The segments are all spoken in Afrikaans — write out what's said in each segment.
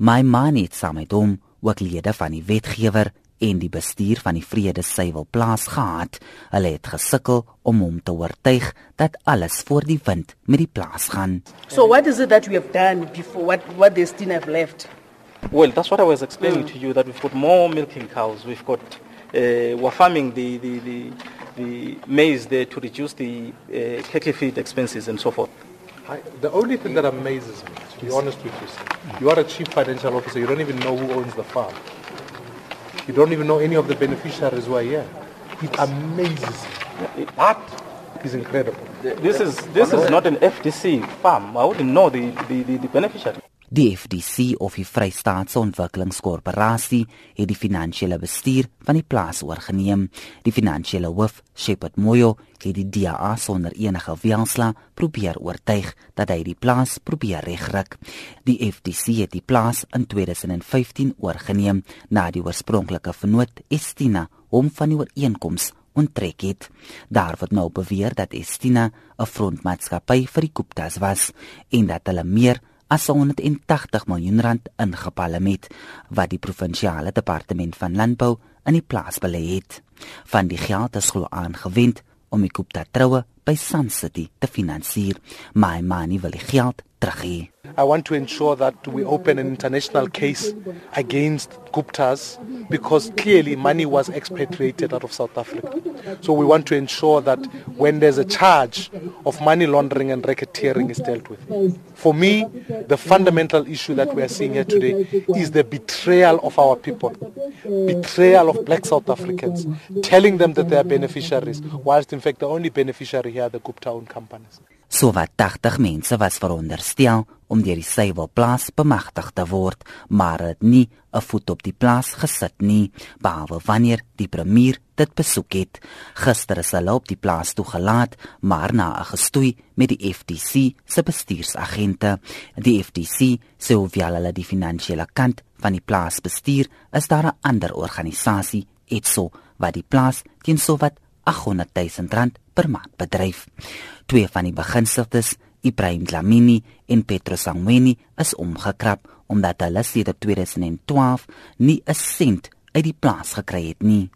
My man het saam met hom ook lede van die wetgewer en die bestuur van die Vrede Suiwel plaas gehad. Hulle het gesukkel om hom te oortuig dat alles voor die wind met die plaas gaan. So what is it that we have done before what what they still have left? Well, that's what I was explaining mm. to you that we've got more milking cows. We've got uh, we're farming the, the, the, the maize there to reduce the uh, cattle feed expenses and so forth. I, the only thing that amazes me, to be honest with you, sir, you are a chief financial officer. You don't even know who owns the farm. You don't even know any of the beneficiaries who are here. It amazes me. That is incredible. This is this is not an FDC farm. I wouldn't know the, the, the, the beneficiary. Die FDC of die Vrystaatse Ontwikkelingskorporasie het die finansiële bestuur van die plaas oorgeneem. Die finansiële hoof, Shepard Moyo, het die DA sonder enige weerstand probeer oortuig dat hy die plaas probeer regryk. Die FDC het die plaas in 2015 oorgeneem na die oorspronklike vennoot Estina hom van die ooreenkoms onttrek het. Daar word nou beweer dat Estina 'n frontmaatskappy vir die Guptas was en dat hulle meer as 180 miljoen rand ingepalle met wat die provinsiale departement van landbou in die plaas belê het. Van die geld is glo aangewend om die Gupta troue by Sun City te finansier. My money wil die geld terug hê. I want to ensure that we open an international case against Guptas because clearly money was expatriated out of South Africa. So we want to ensure that when there's a charge of money laundering and racketeering is dealt with. For me, the fundamental issue that we are seeing here today is the betrayal of our people, betrayal of black South Africans, telling them that they are beneficiaries, whilst in fact the only beneficiary here are the Gupta-owned companies. So wat 80 mense was veronderstel om deur die Suiwel plaas bemagtig te word, maar het nie 'n voet op die plaas gesit nie, behalwe wanneer die premier dit besoek het. Gister is hulle op die plaas toegelaat, maar na 'n gestoei met die FDC se bestuursagente. Die FDC sê hoewel hulle die finansiële kant van die plaas bestuur, is daar 'n ander organisasie, Etso, wat die plaas teen sowat 800 000 rand per maand bedryf. Twee van die beginseldes, Ibrahim Dlamini en Petro Sangweni, is omgekrap omdat hulle sedert 2012 nie 'n sent uit die plaas gekry het nie.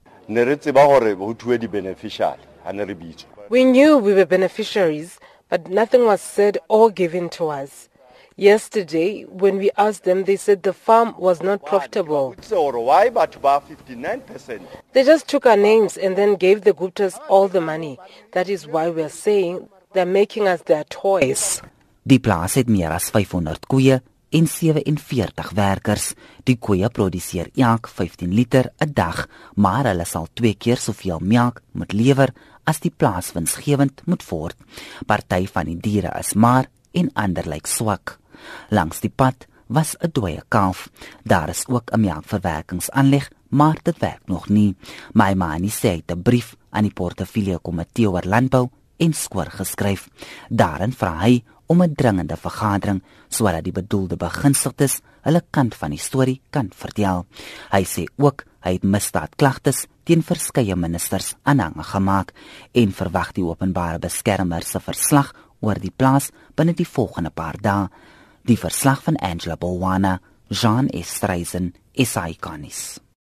We knew we were beneficiaries, but nothing was said or given to us. Yesterday, when we asked them, they said the farm was not profitable. They just took our names and then gave the Guptas all the money. That is why we are saying they're making us their toys. Die plaas het meer as 500 koeie en 47 werkers. Die koeie produseer elk 15 liter 'n dag, maar hulle sal twee keer soveel melk moet lewer as die plaas winsgewend moet word. Party van die diere is maar en ander lyk swak. Langs die pad was 'n dooie kalf. Daar is ook 'n melkverwerkingsaanleg, maar dit werk nog nie. My ma sê hy het 'n brief aan die portefeulje komitee oor landbou en skoor geskryf. Daarin vra hy om 'n dringende vergadering sodat die bedoelde beginseldes hulle kant van die storie kan vertel. Hy sê ook hy het misdaadklagtes teen verskeie ministers aanhang gemaak en verwag die openbare beskermer se verslag oor die plaas binne die volgende paar dae. Die verslag van Angela Bowana, Jean Estreisen, is iconies.